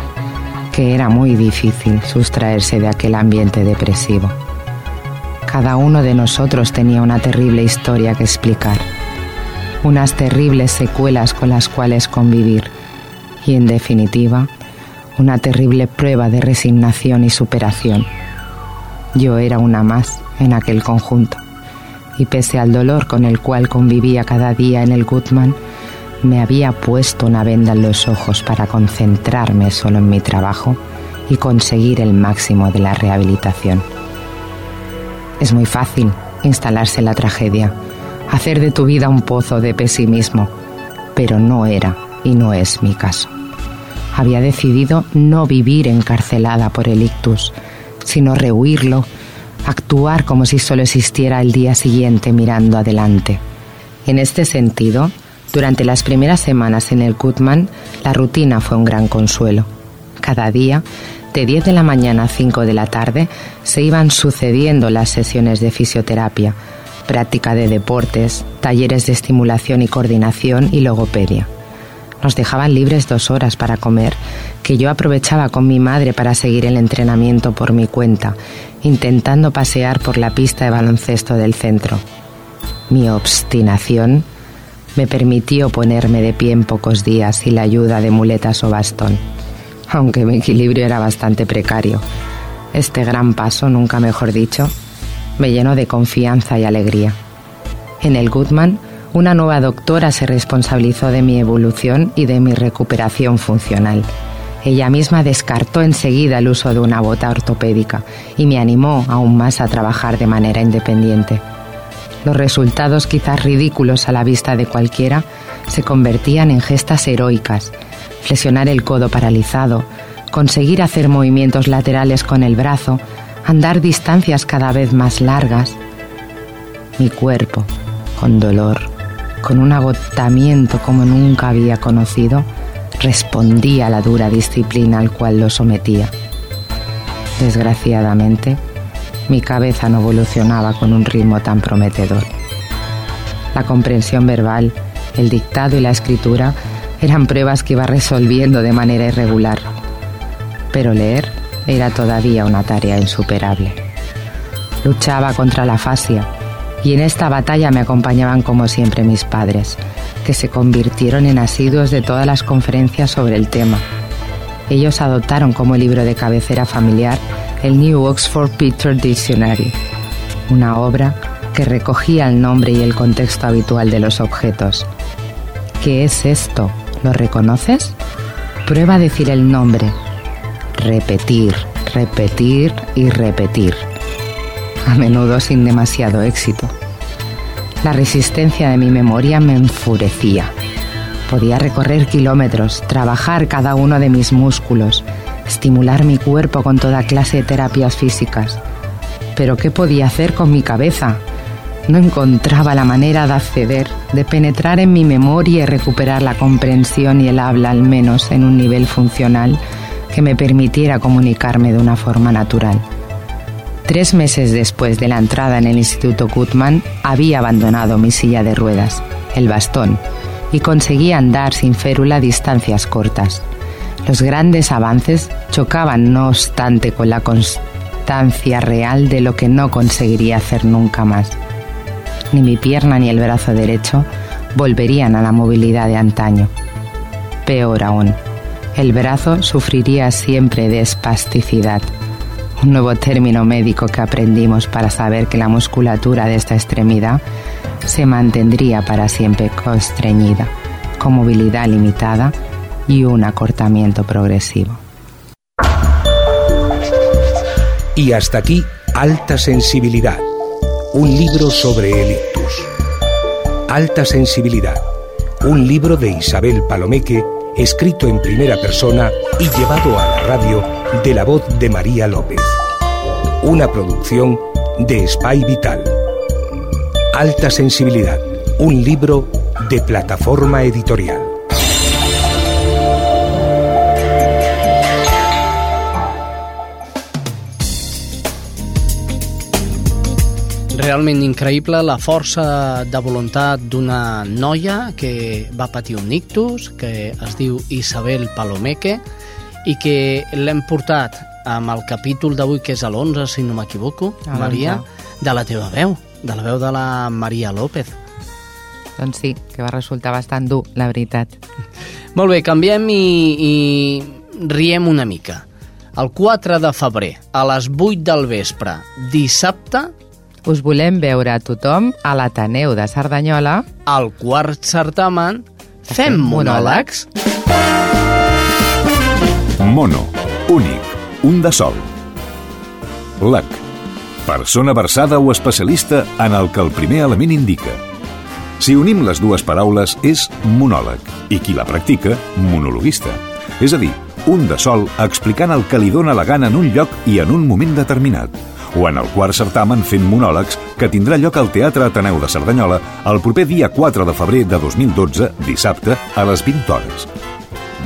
que era muy difícil sustraerse de aquel ambiente depresivo. Cada uno de nosotros tenía una terrible historia que explicar, unas terribles secuelas con las cuales convivir y, en definitiva, una terrible prueba de resignación y superación. Yo era una más en aquel conjunto, y pese al dolor con el cual convivía cada día en el Goodman, me había puesto una venda en los ojos para concentrarme solo en mi trabajo y conseguir el máximo de la rehabilitación. Es muy fácil instalarse la tragedia, hacer de tu vida un pozo de pesimismo, pero no era y no es mi caso. Había decidido no vivir encarcelada por el ictus, sino rehuirlo, actuar como si solo existiera el día siguiente mirando adelante. En este sentido, durante las primeras semanas en el Goodman, la rutina fue un gran consuelo. Cada día de 10 de la mañana a 5 de la tarde se iban sucediendo las sesiones de fisioterapia, práctica de deportes, talleres de estimulación y coordinación y logopedia. Nos dejaban libres dos horas para comer, que yo aprovechaba con mi madre para seguir el entrenamiento por mi cuenta, intentando pasear por la pista de baloncesto del centro. Mi obstinación me permitió ponerme de pie en pocos días y la ayuda de muletas o bastón aunque mi equilibrio era bastante precario. Este gran paso, nunca mejor dicho, me llenó de confianza y alegría. En el Goodman, una nueva doctora se responsabilizó de mi evolución y de mi recuperación funcional. Ella misma descartó enseguida el uso de una bota ortopédica y me animó aún más a trabajar de manera independiente. Los resultados, quizás ridículos a la vista de cualquiera, se convertían en gestas heroicas flexionar el codo paralizado, conseguir hacer movimientos laterales con el brazo, andar distancias cada vez más largas. Mi cuerpo, con dolor, con un agotamiento como nunca había conocido, respondía a la dura disciplina al cual lo sometía. Desgraciadamente, mi cabeza no evolucionaba con un ritmo tan prometedor. La comprensión verbal, el dictado y la escritura eran pruebas que iba resolviendo de manera irregular, pero leer era todavía una tarea insuperable. Luchaba contra la fascia y en esta batalla me acompañaban como siempre mis padres, que se convirtieron en asiduos de todas las conferencias sobre el tema. Ellos adoptaron como libro de cabecera familiar el New Oxford Picture Dictionary. una obra que recogía el nombre y el contexto habitual de los objetos. ¿Qué es esto? ¿Lo reconoces? Prueba a decir el nombre. Repetir, repetir y repetir. A menudo sin demasiado éxito. La resistencia de mi memoria me enfurecía. Podía recorrer kilómetros, trabajar cada uno de mis músculos, estimular mi cuerpo con toda clase de terapias físicas. Pero ¿qué podía hacer con mi cabeza? No encontraba la manera de acceder, de penetrar en mi memoria y recuperar la comprensión y el habla al menos en un nivel funcional que me permitiera comunicarme de una forma natural. Tres meses después de la entrada en el Instituto Gutmann, había abandonado mi silla de ruedas, el bastón, y conseguía andar sin férula distancias cortas. Los grandes avances chocaban, no obstante, con la constancia real de lo que no conseguiría hacer nunca más. Ni mi pierna ni el brazo derecho volverían a la movilidad de antaño. Peor aún, el brazo sufriría siempre de espasticidad un nuevo término médico que aprendimos para saber que la musculatura de esta extremidad se mantendría para siempre constreñida, con movilidad limitada y un acortamiento progresivo. Y hasta aquí, Alta Sensibilidad, un libro sobre el ictus. Alta Sensibilidad, un libro de Isabel Palomeque, escrito en primera persona y llevado a la radio de la voz de María López. Una producción de Spy Vital. Alta Sensibilidad, un libro de plataforma editorial. realment increïble la força de voluntat d'una noia que va patir un ictus, que es diu Isabel Palomeque, i que l'hem portat amb el capítol d'avui, que és l'11, si no m'equivoco, Maria, de la teva veu, de la veu de la Maria López. Doncs sí, que va resultar bastant dur, la veritat. Molt bé, canviem i, i riem una mica. El 4 de febrer, a les 8 del vespre, dissabte, us volem veure a tothom a l'Ateneu de Cerdanyola al quart certamen Fem monòlegs. Mono, únic, un de sol. Lec, persona versada o especialista en el que el primer element indica. Si unim les dues paraules és monòleg i qui la practica, monologuista. És a dir, un de sol explicant el que li dóna la gana en un lloc i en un moment determinat o en el quart certamen fent monòlegs que tindrà lloc al Teatre Ateneu de Cerdanyola el proper dia 4 de febrer de 2012, dissabte, a les 20 hores.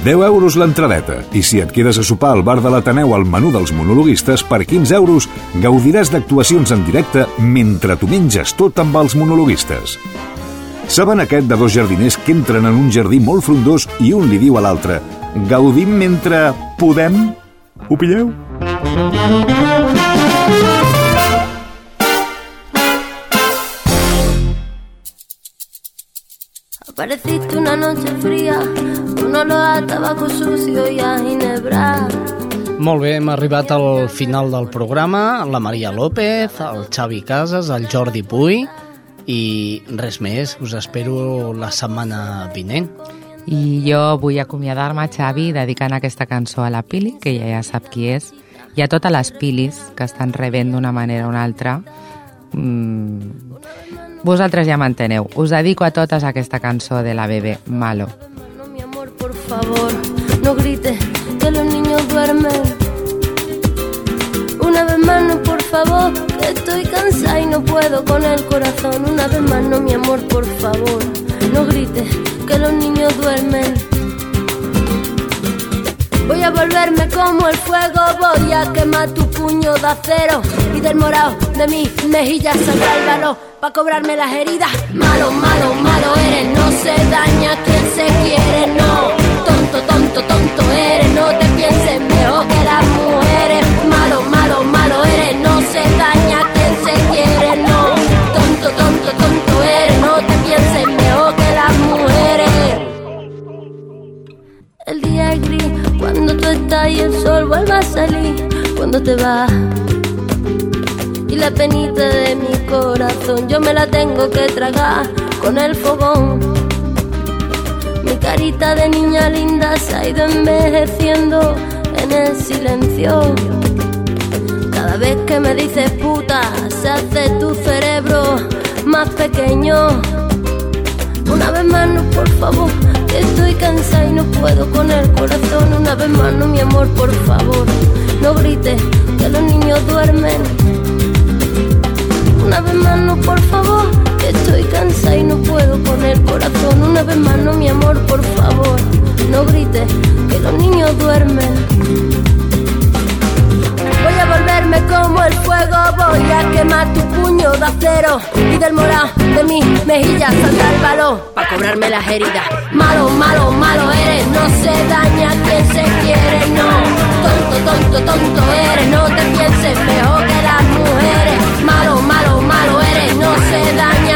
10 euros l'entradeta i si et quedes a sopar al bar de l'Ateneu al menú dels monologuistes, per 15 euros gaudiràs d'actuacions en directe mentre tu menges tot amb els monologuistes. Saben aquest de dos jardiners que entren en un jardí molt frondós i un li diu a l'altre «Gaudim mentre podem?» Ho pilleu? Apareciste una noche fría, un olor a tabaco sucio y a ginebra. Molt bé, hem arribat al final del programa, la Maria López, el Xavi Casas, el Jordi Puy i res més, us espero la setmana vinent. I jo vull acomiadar-me, Xavi, dedicant aquesta cançó a la Pili, que ja ja sap qui és, i a totes les Pilis que estan rebent d'una manera o una altra. Mm, vosaltres ja m'enteneu. Us dedico a totes aquesta cançó de la bebé Malo. Favor, no grites que los niños duermen. Una vez más, no, por favor, que estoy cansada y no puedo con el corazón. Una vez más, no, mi amor, por favor, no grites que los niños duermen. Voy a volverme como el fuego, voy a quemar tu puño de acero y del morado de mi mejilla saldrá el valor pa' cobrarme las heridas. Malo, malo, malo eres, no se daña quien se quiere, no. Tonto, tonto, tonto eres, no te pienses mejor que las mujeres. Malo, malo, malo eres, no se daña quien se quiere, no. Tonto, tonto, tonto eres, no te pienses mejor que las mujeres. El día es gris cuando tú estás y el sol vuelve a salir cuando te vas. y la penita de mi corazón yo me la tengo que tragar con el fogón. Mi carita de niña linda se ha ido envejeciendo en el silencio. Cada vez que me dices puta, se hace tu cerebro más pequeño. Una vez más, no, por favor, que estoy cansada y no puedo con el corazón. Una vez más, no, mi amor, por favor, no grites que los niños duermen. Amor, por favor, no grites que los niños duermen. Voy a volverme como el fuego, voy a quemar tu puño de acero y del morado de mi mejilla salta el balón para cobrarme las heridas. Malo, malo, malo eres, no se daña quien se quiere, no. Tonto, tonto, tonto eres, no te pienses mejor que las mujeres. Malo, malo, malo eres, no se daña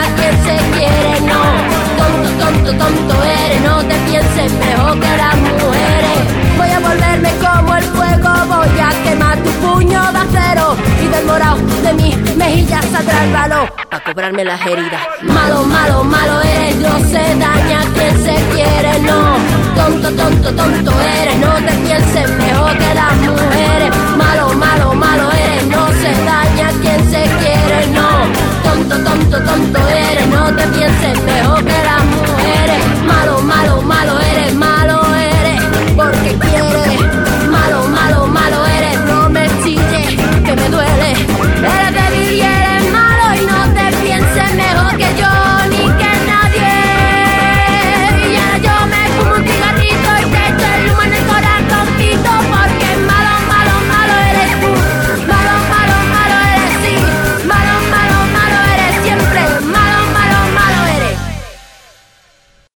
tonto, tonto eres, no te pienses mejor que las mujeres. Voy a volverme como el fuego, voy a quemar tu puño de acero y del morado de mis mejillas saldrá el valor para cobrarme las heridas. Malo, malo, malo eres, no se daña quien se quiere, no. Tonto, tonto, tonto eres, no te pienses mejor que las mujeres. Malo, malo, malo eres, no se daña quien se quiere, no. Tonto, tonto, tonto eres, no te pienses mejor que